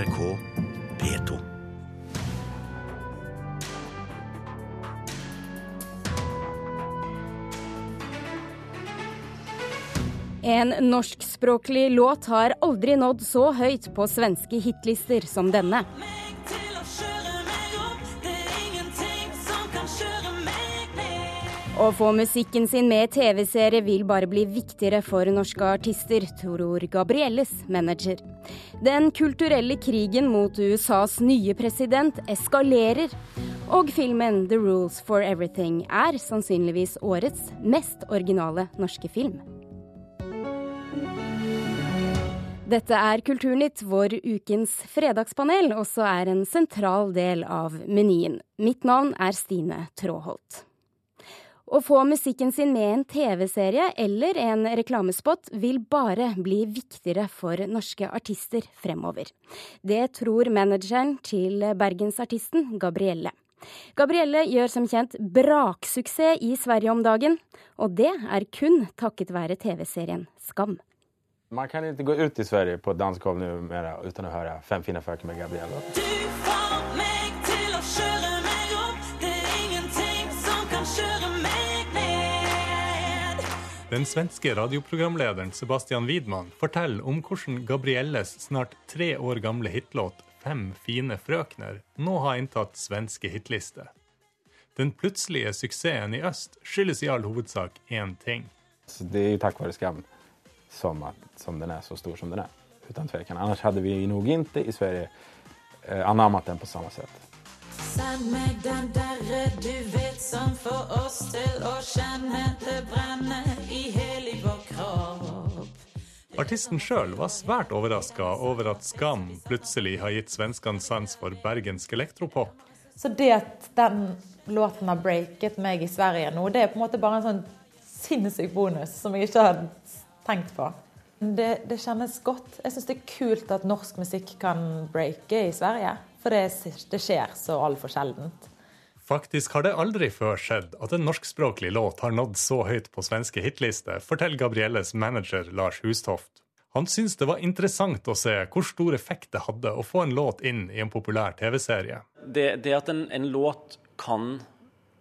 NRK P2. En norskspråklig låt har aldri nådd så høyt på svenske hitlister som denne. Å få musikken sin med i TV-serie vil bare bli viktigere for norske artister, tror Gabrielles manager. Den kulturelle krigen mot USAs nye president eskalerer. Og filmen 'The Rules for Everything' er sannsynligvis årets mest originale norske film. Dette er Kulturnytt, vår ukens fredagspanel også er en sentral del av menyen. Mitt navn er Stine Tråholt. Å få musikken sin med en TV-serie eller en reklamespot vil bare bli viktigere for norske artister fremover. Det tror manageren til bergensartisten Gabrielle. Gabrielle gjør som kjent braksuksess i Sverige om dagen, og det er kun takket være TV-serien Skam. Man kan ikke gå ut i Sverige på et dansegulv nå uten å høre 'Fem fine frøken' med Gabrielle. Den svenske radioprogramlederen Sebastian Widman forteller om hvordan Gabrielles snart tre år gamle hitlåt 'Fem fine frøkner' nå har inntatt svenske hitlister. Den plutselige suksessen i øst skyldes i all hovedsak én ting. Det er jo takk være Skam som, at, som den er så stor som den er. Uten tvekan. Annars hadde vi nok ikke i Sverige eh, anammet den på samme sett. Send meg den derre du vet som får oss til å kjenne det brenne i hele vår kropp. Artisten sjøl var svært overraska over at Skam plutselig har gitt svenskene sans for bergensk elektropop. Så det at den låten har breaket meg i Sverige nå, det er på en måte bare en sånn sinnssyk bonus som jeg ikke hadde tenkt på. Det, det kjennes godt. Jeg syns det er kult at norsk musikk kan breake i Sverige. For det, det skjer så altfor sjeldent. Faktisk har det aldri før skjedd at en norskspråklig låt har nådd så høyt på svenske hitlister, forteller Gabrielles manager Lars Hustoft. Han syns det var interessant å se hvor stor effekt det hadde å få en låt inn i en populær TV-serie. Det, det at en, en låt kan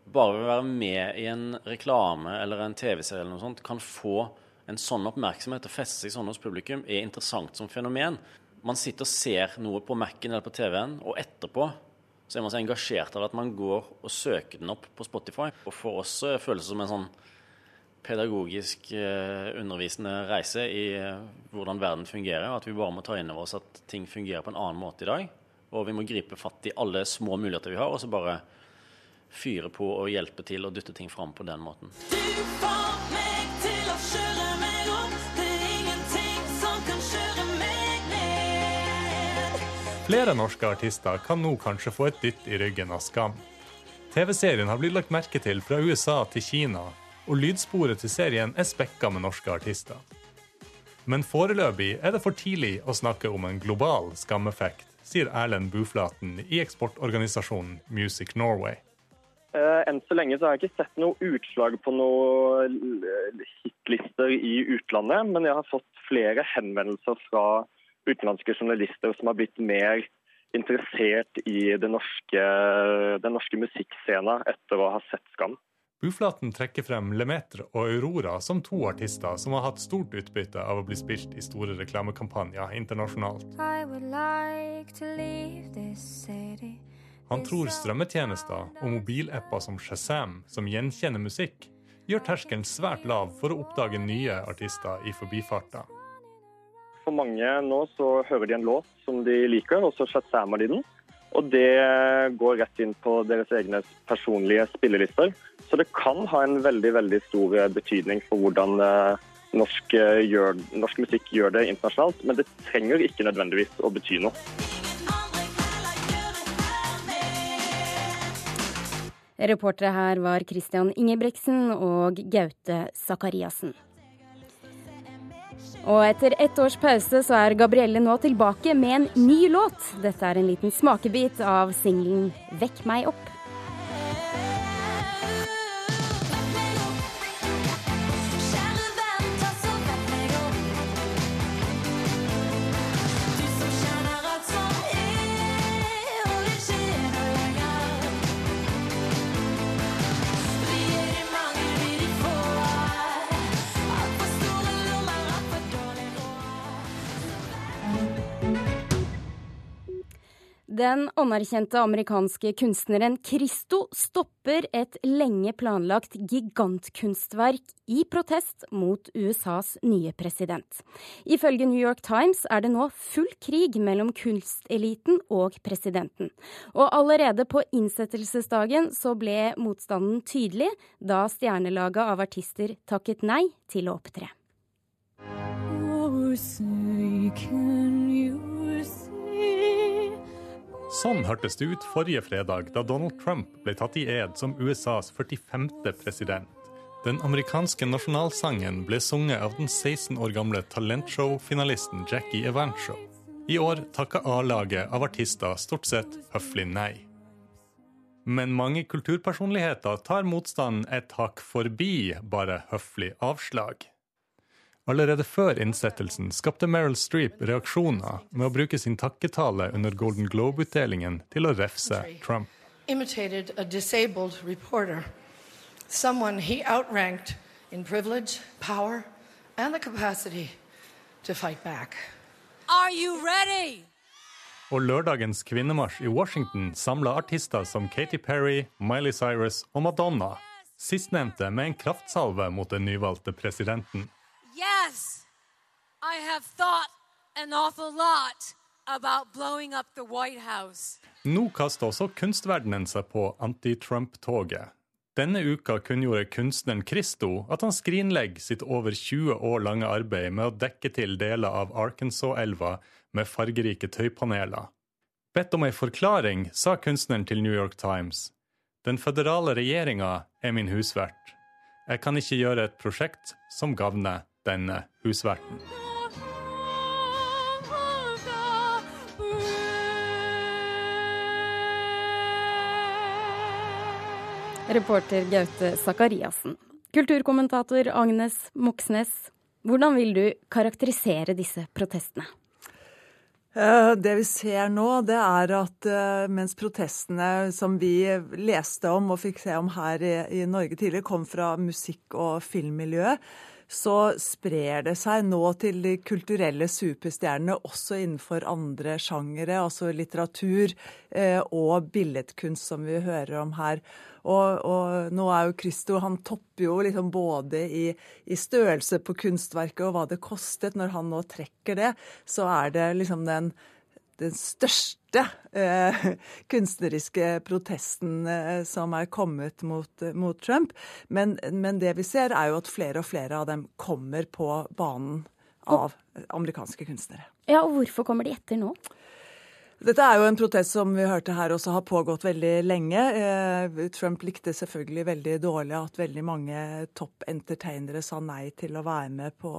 bare være med i en reklame eller en TV-serie eller noe sånt, kan få en sånn oppmerksomhet og feste seg sånn hos publikum, er interessant som fenomen. Man sitter og ser noe på Mac-en eller på TV-en, og etterpå så er man så engasjert av at man går og søker den opp på Spotify. Og for oss så føles det som en sånn pedagogisk eh, undervisende reise i eh, hvordan verden fungerer, og at vi bare må ta inn over oss at ting fungerer på en annen måte i dag. Og vi må gripe fatt i alle små muligheter vi har, og så bare fyre på og hjelpe til og dytte ting fram på den måten. Du får meg Flere norske artister kan nå kanskje få et dytt i ryggen av Skam. TV-serien har blitt lagt merke til fra USA til Kina, og lydsporet til serien er spekka med norske artister. Men foreløpig er det for tidlig å snakke om en global skameffekt, sier Erlend Buflaten i eksportorganisasjonen Music Norway. Eh, Enn så lenge så har jeg ikke sett noe utslag på noen hitlister i utlandet, men jeg har fått flere henvendelser fra utenlandske journalister som har blitt mer interessert i det norske, den norske musikkscenen etter å ha sett Skam. Buflaten trekker frem Lemetre og Aurora som to artister som har hatt stort utbytte av å bli spilt i store reklamekampanjer internasjonalt. Han tror strømmetjenester og mobilapper som Shazam, som gjenkjenner musikk, gjør terskelen svært lav for å oppdage nye artister i forbifarta. For mange nå så hører de en låt som de liker, og så shazammer de den. Og det går rett inn på deres egne personlige spillelister. Så det kan ha en veldig veldig stor betydning for hvordan eh, norsk, eh, gjør, norsk musikk gjør det internasjonalt. Men det trenger ikke nødvendigvis å bety noe. Reportere her var Christian Ingebrigtsen og Gaute Sakariassen. Og etter ett års pause så er Gabrielle nå tilbake med en ny låt. Dette er en liten smakebit av singelen 'Vekk meg opp'. Den anerkjente amerikanske kunstneren Christo stopper et lenge planlagt gigantkunstverk i protest mot USAs nye president. Ifølge New York Times er det nå full krig mellom kunsteliten og presidenten. Og allerede på innsettelsesdagen så ble motstanden tydelig, da stjernelaget av artister takket nei til å opptre. Sånn hørtes det ut forrige fredag da Donald Trump ble tatt i ed som USAs 45. president. Den amerikanske nasjonalsangen ble sunget av den 16 år gamle talentshow-finalisten Jackie Evancho. I år takka A-laget av artister stort sett høflig nei. Men mange kulturpersonligheter tar motstanden et hakk forbi bare høflig avslag. Allerede før innsettelsen skapte Meryl Streep reaksjoner med å bruke sin takketale under Golden Globe-utdelingen til å refse Trump. imitated a disabled reporter, someone he outranked in privilege, power, and the capacity to fight back. Are you ready? Og lørdagens kvinnemarsj i Washington samla artister som Katy Perry, Miley Cyrus og Madonna. Sistnevnte med en kraftsalve mot den nyvalgte presidenten. Yes. I have thought an awful lot about blowing up the White House. Nå kaster også kunstverdenen seg på anti-Trump-toget. Denne uka kunngjorde kunstneren Christo at han skrinlegger sitt over 20 år lange arbeid med å dekke til deler av Arkansas-elva med fargerike tøypaneler. Bedt om ei forklaring sa kunstneren til New York Times. Den føderale regjeringa er min husvert. Jeg kan ikke gjøre et prosjekt som gagner denne husverten. Reporter Gaute Sakariassen. Kulturkommentator Agnes Moxnes, hvordan vil du karakterisere disse protestene? Eh, Det vi ser nå, det er at eh, mens protestene som vi leste om og fikk se om her i, Norge tidligere, kom fra musikk- og filmmiljøet, så sprer det seg nå til de kulturelle superstjernene også innenfor andre sjangere, altså litteratur eh, og billedkunst, som vi hører om her. Og, og nå er jo Christo Han topper jo liksom både i, i størrelse på kunstverket og hva det kostet. Når han nå trekker det, så er det liksom den den største eh, kunstneriske protesten eh, som er kommet mot, mot Trump. Men, men det vi ser, er jo at flere og flere av dem kommer på banen av amerikanske kunstnere. Ja, og hvorfor kommer de etter nå? Dette er jo en protest som vi hørte her også har pågått veldig lenge. Eh, Trump likte selvfølgelig veldig dårlig at veldig mange toppentertainere sa nei til å være med på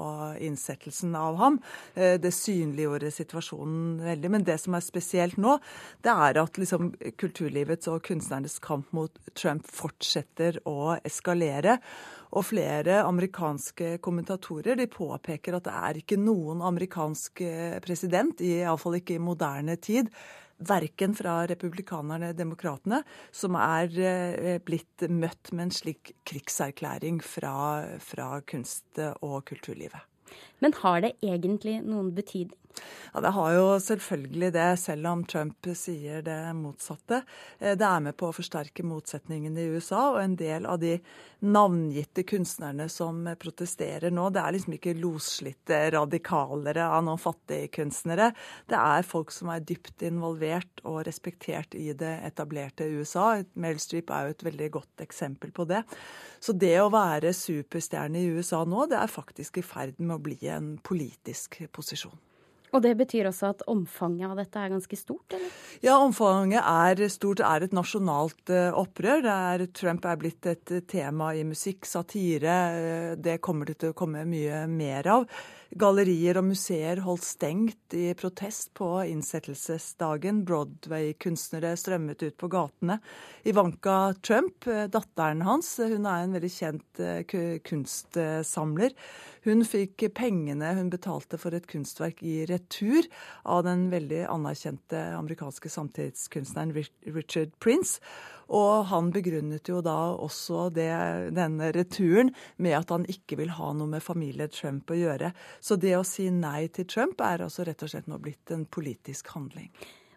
innsettelsen av ham. Eh, Det synliggjorde situasjonen veldig. Men det som er spesielt nå, det er at liksom kulturlivets og kunstnernes kamp mot Trump fortsetter å eskalere. Og flere amerikanske kommentatorer de påpeker at det er ikke noen amerikansk eh, president, iallfall ikke i moderne tid, verken fra republikanerne, demokratene, som er eh, blitt møtt med en slik krigserklæring fra, fra kunst- og kulturlivet. Men har det egentlig noen betydning? Ja, Det har jo selvfølgelig det, selv om Trump sier det motsatte. Eh, Det er med på å forsterke motsetningene i USA, og en del av de navngitte kunstnerne som protesterer nå, det er liksom ikke losslitte radikalere av noen fattige kunstnere. Det er folk som er dypt involvert og respektert i det etablerte USA. Meryl Streep er jo et veldig godt eksempel på det. Så det å være superstjerne i USA nå, det er faktisk i ferd med å bli en politisk posisjon. Og det betyr også at omfanget av dette er ganske stort, eller? Ja, omfanget er stort. Det er et nasjonalt eh, opprør. der er, Trump er blitt et eh, tema i musikk, satire. eh, Det kommer det til å komme mye mer av. Gallerier og museer holdt stengt i protest på innsettelsesdagen. Broadway-kunstnere strømmet ut på gatene. Ivanka Trump, datteren hans, hun er en veldig kjent kunstsamler. Hun fikk pengene hun betalte for et kunstverk i retur av den veldig anerkjente amerikanske samtidskunstneren Richard Prince. Og han begrunnet jo da også det, denne returen med at han ikke vil ha noe med familie Trump å gjøre. Så det å si nei til Trump er altså rett og slett nå blitt en politisk handling.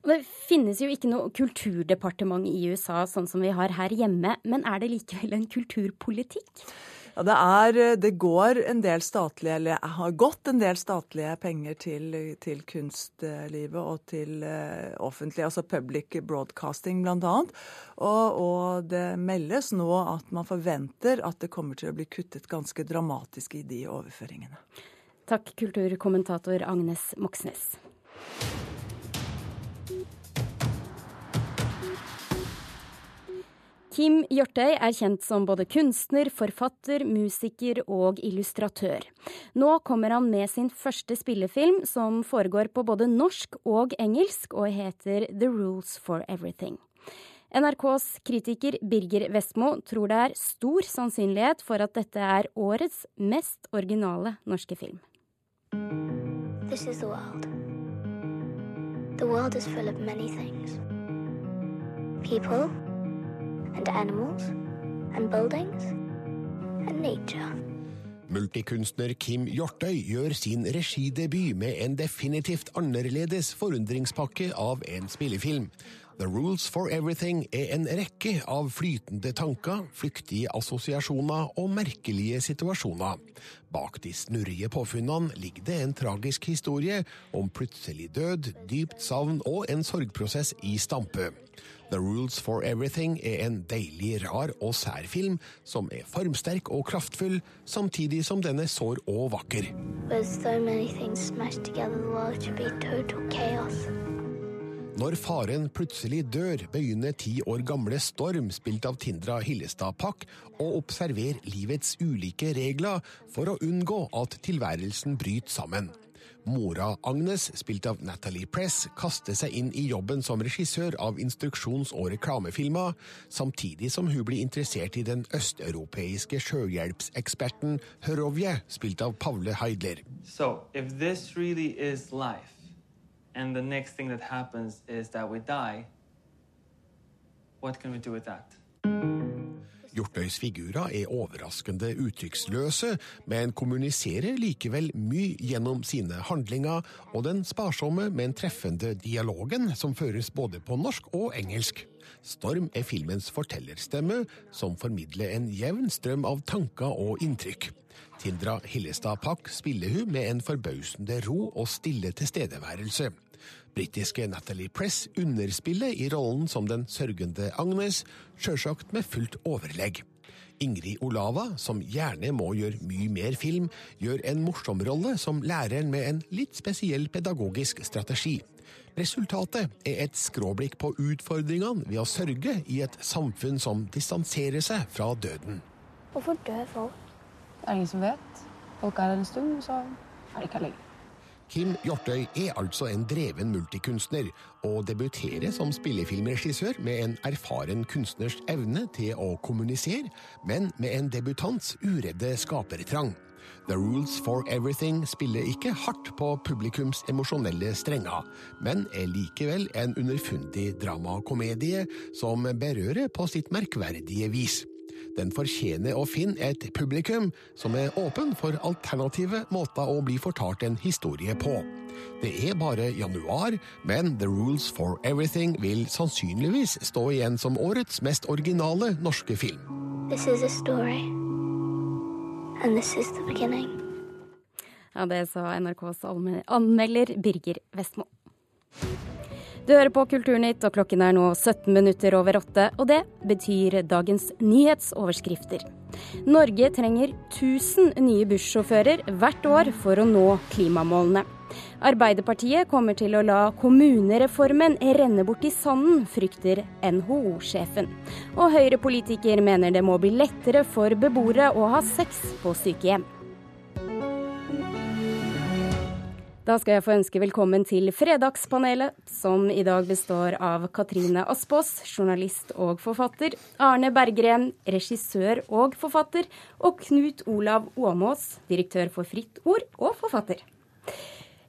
Det finnes jo ikke noe kulturdepartement i USA sånn som vi har her hjemme, men er det likevel en kulturpolitikk? Ja, det, er, det går en del statlige, eller har gått en del statlige penger til, til kunstlivet og til uh, offentlig, altså public broadcasting bl.a. Og, og det meldes nå at man forventer at det kommer til å bli kuttet ganske dramatisk i de overføringene. Takk, kulturkommentator Agnes Moxnes. Kim Hjørtøy er kjent som både kunstner, forfatter, musiker og illustratør. Nå kommer han med sin første spillefilm, som foregår på både norsk og engelsk, og heter The Rules for Everything. NRKs kritiker Birger Vestmo tror det er stor sannsynlighet for at dette er årets mest originale norske film. This is the world. The full of many things. People and animals and buildings and nature. Multikunstner Kim Hjortøy gjør sin regidebut med en definitivt annerledes forundringspakke av en spillefilm. The Rules for Everything er en rekke av flytende tanker, flyktige assosiasjoner og merkelige situasjoner. Bak de snurrige påfunnene ligger det en tragisk historie om plutselig død, dypt savn og en sorgprosess i stampe. The Rules for Everything er en deilig rar og sær film som er formsterk og kraftfull, samtidig som den er sår og vakker. With so many things smashed together, the world should be total chaos. Når faren plutselig dør, begynner ti år gamle Storm, spilt av Tindra Hillestad Pakk, å observere livets ulike regler for å unngå at tilværelsen bryter sammen. Mora Agnes, spilt av Natalie Press, kaster seg inn i jobben som regissør av instruksjons- og reklamefilmer, samtidig som hun blir interessert i den østeuropeiske sjøhjelpseksperten Hørovje, spilt av Pavle Heidler. So, if this really is life, and the next thing that happens is that we die, what can we do with that? Hjortøys figurer er overraskende uttrykksløse, men kommuniserer likevel mye gjennom sine handlinger og den sparsomme, men treffende dialogen som føres både på norsk og engelsk. Storm er filmens fortellerstemme, som formidler en jevn strøm av tanker og inntrykk. Tindra Hillestad Pakk spiller hun med en forbausende ro og stille tilstedeværelse. Britiske Natalie Press underspiller i rollen som den sørgende Agnes, sjølsagt med fullt overlegg. Ingrid Olava, som gjerne må gjøre mye mer film, gjør en morsom rolle som læreren med en litt spesiell pedagogisk strategi. Resultatet er et skråblikk på utfordringene ved å sørge i et samfunn som distanserer seg fra døden. Hvorfor dør folk? Det er ingen som vet. Folk er her en stund, så er de ikke her lenger. Kim Hjortøy er altså en dreven multikunstner, og debuterer som spillefilmregissør med en erfaren kunstners evne til å kommunisere, men med en debutants uredde skapertrang. The Rules for Everything spiller ikke hardt på publikums emosjonelle strenger, men er likevel en underfundig dramakomedie som berører på sitt merkverdige vis. Den fortjener å finne et publikum som er åpen for alternative måter å bli fortalt en historie på. Det er bare januar, men The Rules for Everything vil sannsynligvis stå igjen som årets mest originale norske film. This is a story. And this is the beginning. Ja, Det sa NRKs anmelder Birger Vestmo. Du hører på Kulturnytt, og klokken er nå 17 minutter over åtte. Og det betyr dagens nyhetsoverskrifter. Norge trenger 1000 nye bussjåfører hvert år for å nå klimamålene. Arbeiderpartiet kommer til å la kommunereformen renne bort i sanden, frykter NHO-sjefen. Og Høyre-politiker mener det må bli lettere for beboere å ha sex på sykehjem. Da skal jeg få ønske velkommen til Fredagspanelet, som i dag består av Katrine Aspås, journalist og forfatter, Arne Berggren, regissør og forfatter, og Knut Olav Åmås, direktør for Fritt Ord og forfatter.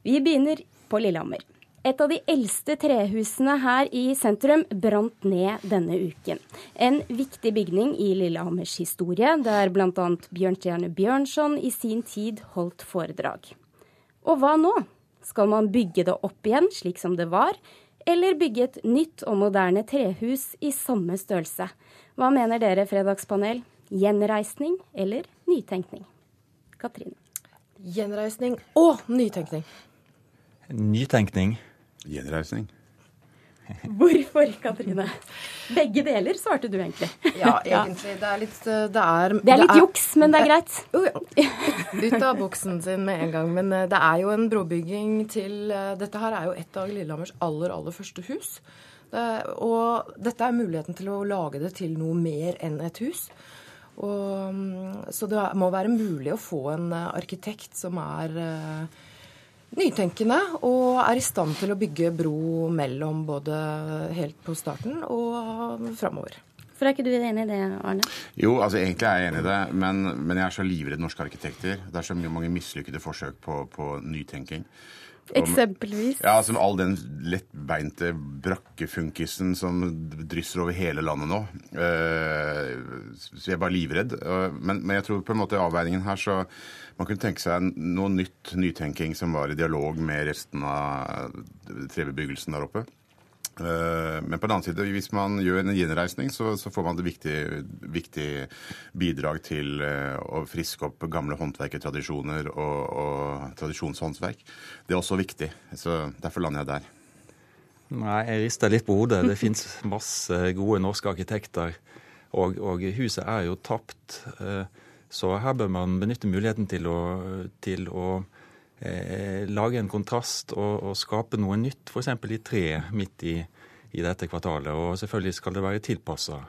Vi begynner på Lillehammer. Et av de eldste trehusene her i sentrum brant ned denne uken. En viktig bygning i Lillehammers historie, der bl.a. Bjørnstjerne Bjørnson i sin tid holdt foredrag. Og hva nå? Skal man bygge det opp igjen slik som det var, eller bygge et nytt og moderne trehus i samme størrelse. Hva mener dere, Fredagspanel? Gjenreisning eller nytenkning? Katrine. Gjenreisning og nytenkning. Nytenkning. Gjenreisning. Hvorfor, Katrine? Begge deler, svarte du egentlig. Ja, egentlig. Det er litt eh, Det er, Det er litt juks, men det er greit. Jo. Ut av boksen sin med en gang. Men eh, det er jo en brobygging til eh, Dette her er jo et av Lillehammers aller, aller første hus. Det, og dette er muligheten til å lage det til noe mer enn et hus. Og, mm, så det må være mulig å få en arkitekt som er nytenkende og er i stand til å bygge bro mellom både helt på starten og framover. For er ikke du enig i det, Arne? Jo, altså egentlig er jeg enig i det, men, men jeg er så livredd norske arkitekter. Det er så mange mislykkede forsøk på, på nytenking. Eksempelvis? Ja, som all den lettbeinte brakkefunkisen som drysser over hele landet nå. Eh, så jeg er bare livredd. Men, men jeg tror på en måte avveiningen her så man kunne tenke seg noe nytt, nytenking som var i dialog med resten av trebebyggelsen der oppe. Eh, Men på den annen side, hvis man gjør en gjenreisning, så, så får man et viktig, viktig bidrag til eh, å friske opp gamle håndverkertradisjoner og, og tradisjonshåndverk. Det er også viktig. så Derfor lander jeg der. Nei, jeg rister litt på hodet. Det fins masse gode norske arkitekter, og, og huset er jo tapt. Eh, Så her bør man benytte muligheten til å, til å eh, lage en kontrast og, og skape noe nytt, f.eks. i treet midt i, i dette kvartalet. Og selvfølgelig skal det være tilpassa.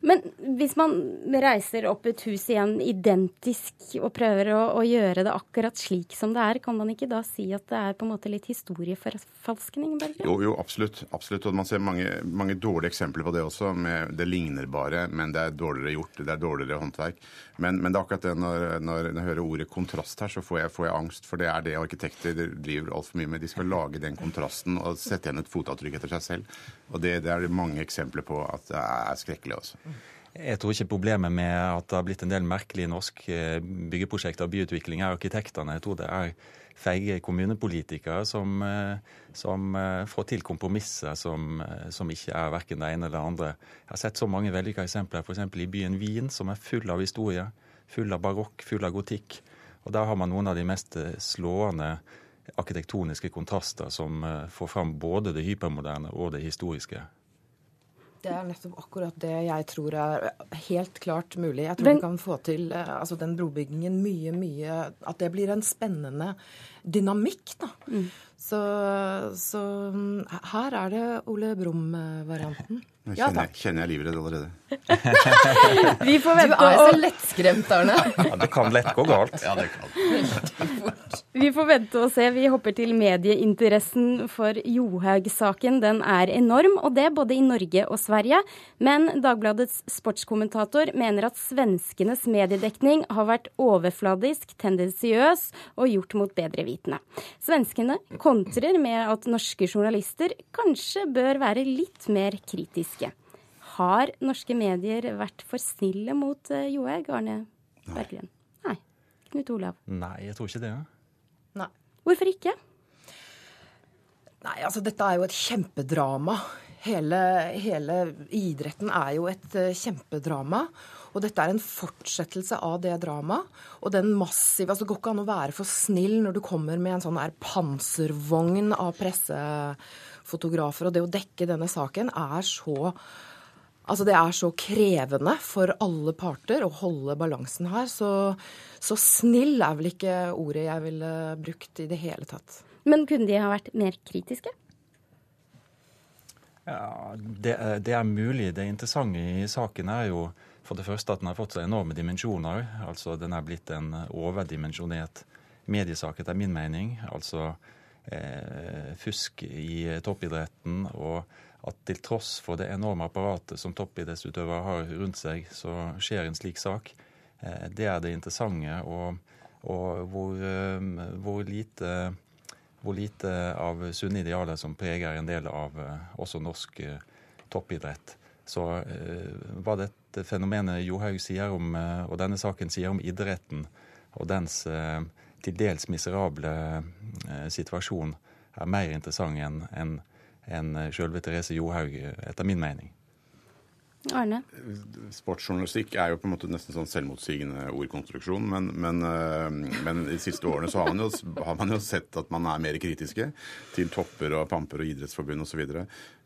Men hvis man reiser opp et hus igjen identisk og prøver å, å gjøre det akkurat slik som det er, kan man ikke da si at det er på en måte litt historieforfalskning? Jo, jo, absolutt. absolutt. Og man ser mange, mange dårlige eksempler på det også. Med det ligner bare, men det er dårligere gjort. Det er dårligere håndverk. Men, men det er akkurat det når, når jeg hører ordet kontrast her, så får jeg, får jeg angst. For det er det arkitekter driver altfor mye med. De skal lage den kontrasten og sette igjen et fotavtrykk etter seg selv. Og det, det er mange eksempler på at det er skrekkelig. også. Jeg tror ikke problemet med at det har blitt en del merkelige norske byggeprosjekter og byutvikling er arkitektene. Jeg tror det er feige kommunepolitikere som, eh, som eh, får til kompromisser som, eh, som ikke er verken det ene eller det andre. Jeg har sett så mange vellykka eksempler f.eks. i byen Wien, som er full av historie. Full av barokk, full av gotikk. Og der har man noen av de mest slående arkitektoniske kontraster som får fram både det hypermoderne og det historiske. Det er nettopp akkurat det jeg tror er helt klart mulig. Jeg tror Men- vi kan få til eh, altså den brobyggingen mye, mye At det blir en spennende dynamikk, da. Så, så mm, her er det Ole Brumm-varianten. Nå Ja kjenner, takk. kjenner jeg livredd allerede. Vi får vente Du er så lettskremt, Arne. Ja, det kan lett gå galt. Ja, det kan. Vi får vente og se. Vi hopper til medieinteressen for Johaug-saken. Den er enorm, og det både i Norge og Sverige. Men Dagbladets sportskommentator mener at svenskenes mediedekning har vært overfladisk, tendensiøs og gjort mot bedre vitende. Svenskene kontrer med at norske journalister kanskje bør være litt mer kritiske. Har norske medier vært for snille mot eh, Johaug, Arne Berggren? Nei. Knut Olav? Nei, jeg tror ikke det. Nei. Hvorfor ikke? Nei, altså dette er jo et kjempedrama. Hele, hele idretten er jo et eh, kjempedrama. Og dette er en fortsettelse av det dramaet. Og den massive altså Det går ikke an å være for snill når du kommer med en sånn der panservogn av pressefotografer. Og det å dekke denne saken er så Altså Det er så krevende for alle parter å holde balansen her. Så, så snill er vel ikke ordet jeg ville brukt i det hele tatt. Men kunne de ha vært mer kritiske? Ja, det, det er mulig. Det interessante i saken er jo for det første at den har fått seg enorme dimensjoner. Altså den er blitt en overdimensjonert mediesak, etter min mening. Altså eh, fusk i toppidretten. Og at til tross for det enorme apparatet som toppidrettsutøvere har rundt seg, så skjer en slik sak. Eh, det er det interessante. Og, og hvor, eh, hvor lite hvor lite av sunne idealer som preger en del av eh, også norsk eh, toppidrett. Så eh, hva dette fenomenet Johaug sier om, og denne saken sier om idretten, og dens til dels miserable situasjon, er mer interessant enn en, en selve Therese Johaug, etter min mening. Arne? Sportsjournalistikk er jo på en måte nesten sånn selvmotsigende ordkonstruksjon, men, men, øh, men de siste årene så har man, jo, har man jo sett at man er mer kritiske til topper og pamper og idrettsforbund osv.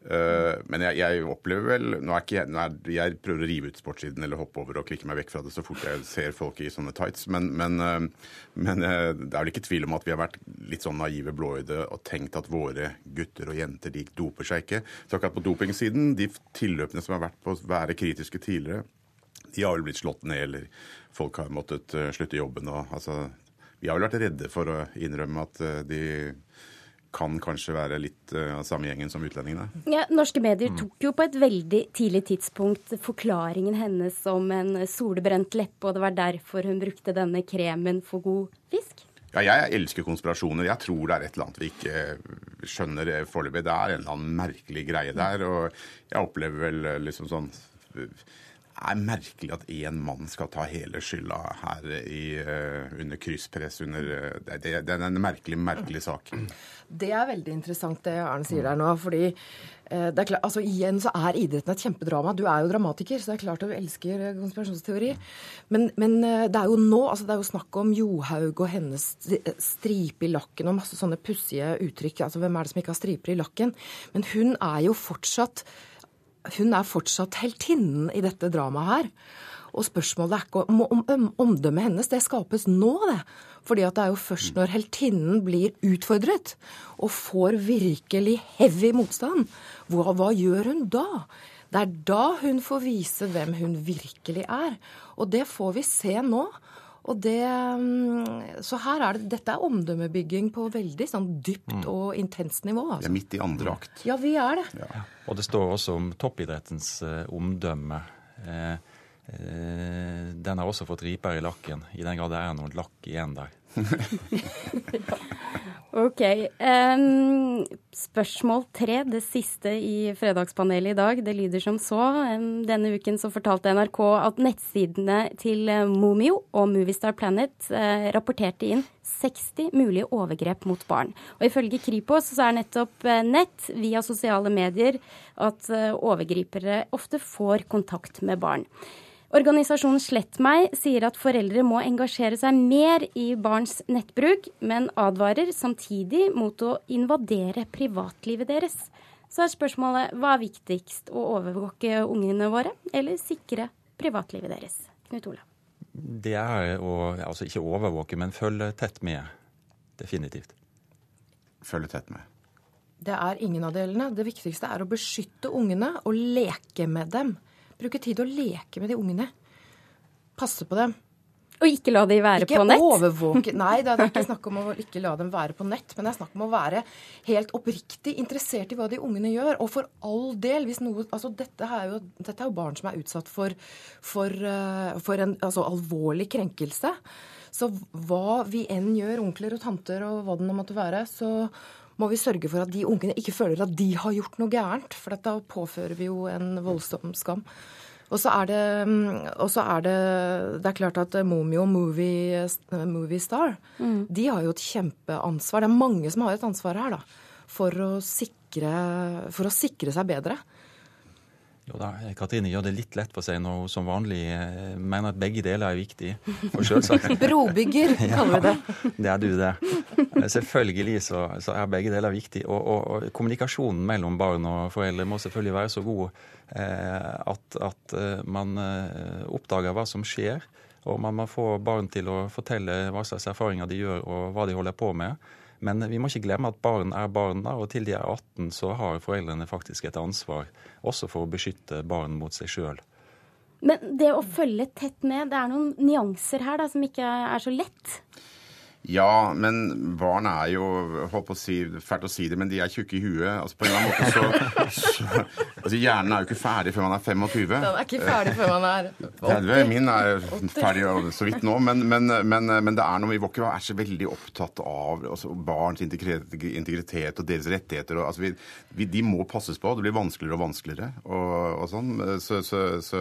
Uh, men jeg, jeg opplever vel nå er ikke nå er, jeg prøver å rive ut sportssiden eller hoppe over og klikke meg vekk fra det så fort jeg ser folk i sånne tights, men, men, uh, men uh, det er vel ikke tvil om at vi har vært litt sånn naive blåøyde og tenkt at våre gutter og jenter de doper seg ikke. Så akkurat på dopingsiden, de tilløpene som har vært på å være kritiske tidligere, de har vel blitt slått ned, eller folk har måttet slutte jobben og altså Vi har vel vært redde for å innrømme at de kan kanskje være litt uh, av samme gjengen som utlendingene. Ja, norske medier mm. tok jo på et veldig tidlig tidspunkt forklaringen hennes om en solbrent leppe, og det var derfor hun brukte denne kremen for god fisk? Ja, jeg elsker konspirasjoner. Jeg tror det er et eller annet vi ikke skjønner foreløpig. Det er en eller annen merkelig greie der. Og jeg opplever vel liksom sånn er merkelig at én mann skal ta hele skylda her i, uh, under krysspress. Under, uh, det, det, det, er en merkelig, merkelig sak. Det er veldig interessant det Arne sier der nå. fordi er klart, altså Igjen så er idretten et kjempedrama. Du er jo dramatiker, så det er klart du elsker konspirasjonsteori. Men, men det er jo nå altså det er jo snakk om Johaug og hennes stripe i lakken og masse sånne pussige uttrykk. altså Hvem er det som ikke har striper i lakken? Men hun er jo fortsatt hun er fortsatt heltinnen i dette dramaet her. Og spørsmålet er ikke om, om, om omdømmet hennes. Det skapes nå, det. Fordi at det er jo først når heltinnen blir utfordret og får virkelig heavy motstand, hva, hva gjør hun da? Det er da hun får vise hvem hun virkelig er. Og det får vi se nå. Og det, mm, så her er det, Dette er omdømmebygging på veldig sånn dypt mm. og intenst nivå. Altså. Vi er midt i andre akt. Ja, vi er det. Ja. Og det står også om toppidrettens eh, omdømme. Eh, eh, den har også fått riper i lakken, i den grad det er noe lakk igjen der. Ok. Um, spørsmål tre, det siste i Fredagspanelet i dag, det lyder som så. Um, denne uken så fortalte NRK at nettsidene til uh, Momio og Movistar Planet uh, rapporterte inn 60 mulige overgrep mot barn. Og ifølge Kripos så er nettopp uh, nett via sosiale medier at overgripere ofte får kontakt med barn. Organisasjonen Slett meg sier at foreldre må engasjere seg mer i barns nettbruk, men advarer samtidig mot å invadere privatlivet deres. Så er spørsmålet hva er viktigst, å overvåke ungene våre eller sikre privatlivet deres? Knut Olav. Det er å altså ikke overvåke, men følge tett med. Definitivt. Følge tett med. Det er ingen av delene. Det viktigste er å beskytte ungene og leke med dem. Bruke tid å leke med de ungene. Passe på dem. Og ikke la de være ikke på nett? Overvåke. Nei, det er ikke snakk om å ikke la dem være på nett, men det er snakk om å være helt oppriktig interessert i hva de ungene gjør. Og for all del, hvis noe Altså, dette er jo, dette er jo barn som er utsatt for, for, uh, for en altså, alvorlig krenkelse. Så hva vi enn gjør, onkler og tanter og hva det nå måtte være, så må vi sørge for at de ungene ikke føler at de har gjort noe gærent. For da påfører vi jo en voldsom skam. Og så er det, er det, det er klart at Momio Movie, movie Star mm. de har jo et kjempeansvar. Det er mange som har et ansvar her da, for å sikre, for å sikre seg bedre. Jo da, Katrine gjør det litt lett for seg når hun som vanlig eh, mener at begge deler er viktig. Og selvsagt... Brobygger, kaller vi det. Ja, det er du, det. Eh, selvfølgelig så, så er begge deler viktig. Og, og, og, kommunikasjonen mellom barn og foreldre må selvfølgelig være så god eh, at, at, eh, man oppdager hva som skjer. Og man må få barn til å fortelle hva slags erfaringer de gjør og hva de holder på med. Men vi må ikke glemme at barn er barn, og til de er 18 så har foreldrene faktisk et ansvar også for å beskytte barn mot seg sjøl. Men det å følge tett med, det er noen nyanser her da, som ikke er så lett? Ja, men barn er jo holdt på å si, Fælt å si det, men de er tjukke i huet. Altså på en eller annen måte så, så altså Hjernen er jo ikke ferdig før man er 25. Den er ikke ferdig før man er 80. Min er ferdig så vidt nå, men, men, men, men det er noe vi må er så veldig opptatt av altså, barns integritet og deres rettigheter. Og, altså, vi, vi, de må passes på. Det blir vanskeligere og vanskeligere og, og sånn. så, så, så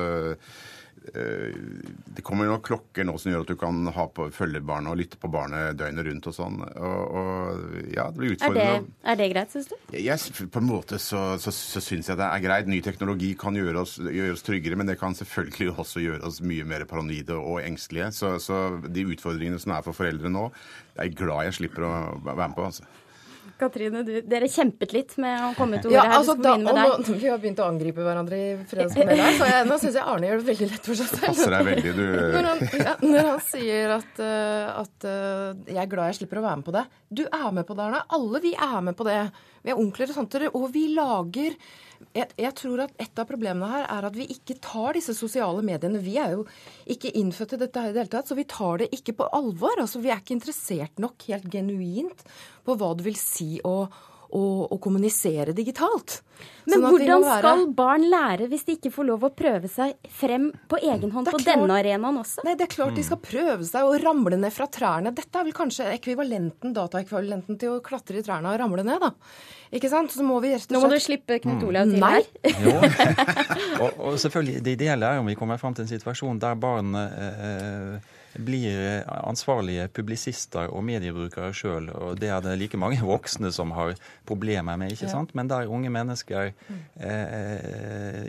det kommer noen klokker nå som gjør at du kan ha på, følge barnet og lytte på barnet døgnet rundt og sånn. Og, og ja, det blir Er det, er det greit, syns du? Jeg, på en måte så, så, så syns jeg det er greit. Ny teknologi kan gjøre oss, gjøre oss tryggere, men det kan selvfølgelig også gjøre oss mye mer paranoide og engstelige. Så, så de utfordringene som er for foreldre nå, jeg er glad jeg slipper å være med på. altså. Katrine, du, dere kjempet litt med å komme til ordet Ja, her. altså, du da, nå, vi har begynt å angripe hverandre i Fredagspanelet her, så jeg, nå syns jeg Arne gjør det veldig lett for seg selv. Passer deg veldig, du. Når han, ja, når han sier at, eh, at eh, 'jeg er glad jeg slipper å være med på det'. Du er med på det, Arne. Alle vi er med på det. Vi er onkler og tanter, og vi lager jeg, jeg tror at Et av problemene her er at vi ikke tar disse sosiale mediene. Vi er jo ikke innfødt i dette her i det hele tatt, så vi tar det ikke på alvor. Altså, Vi er ikke interessert nok helt genuint på hva det vil si å, å, å kommunisere digitalt. Men Sånn hvordan være- skal barn lære hvis de ikke får lov å prøve seg frem på egen hånd Det er på klart- denne arenaen også? Nei, det er klart de skal prøve seg å ramle ned fra trærne. Dette er vel kanskje ekvivalenten, dataekvivalenten til å klatre i trærne og ramle ned, da. Ikke sant? Så må vi rett og Nå må du slippe Knut Olav til Nei. her. Og, og selvfølgelig, Det ideelle er om vi kommer fram til en situasjon der barn eh, blir ansvarlige publisister og mediebrukere sjøl. Og det er det like mange voksne som har problemer med. ikke Ja. sant? Men der unge mennesker eh,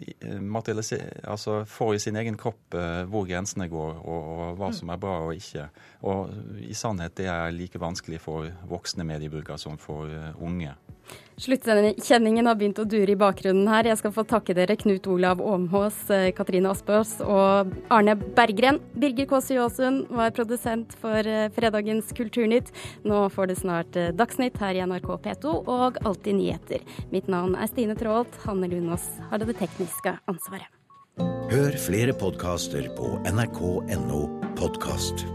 altså får i sin egen kropp eh, hvor grensene går, og, og hva som er bra og ikke. Og i sannhet det er like vanskelig for voksne mediebrukere som for eh, unge. Sluttkjenningen har begynt å dure i bakgrunnen her. Jeg skal få takke dere Knut Olav Åmhås, eh, Katrine Aspås og Arne Berggren. Birger Kåse Jåsund var produsent for eh, fredagens Kulturnytt. Nå får det snart eh, Dagsnytt her i NRK P2 og Alltid nyheter. Mitt navn er Stine Traalt. Hanne Lunås har det tekniske ansvaret. Hør flere podkaster på nrk.no podkast.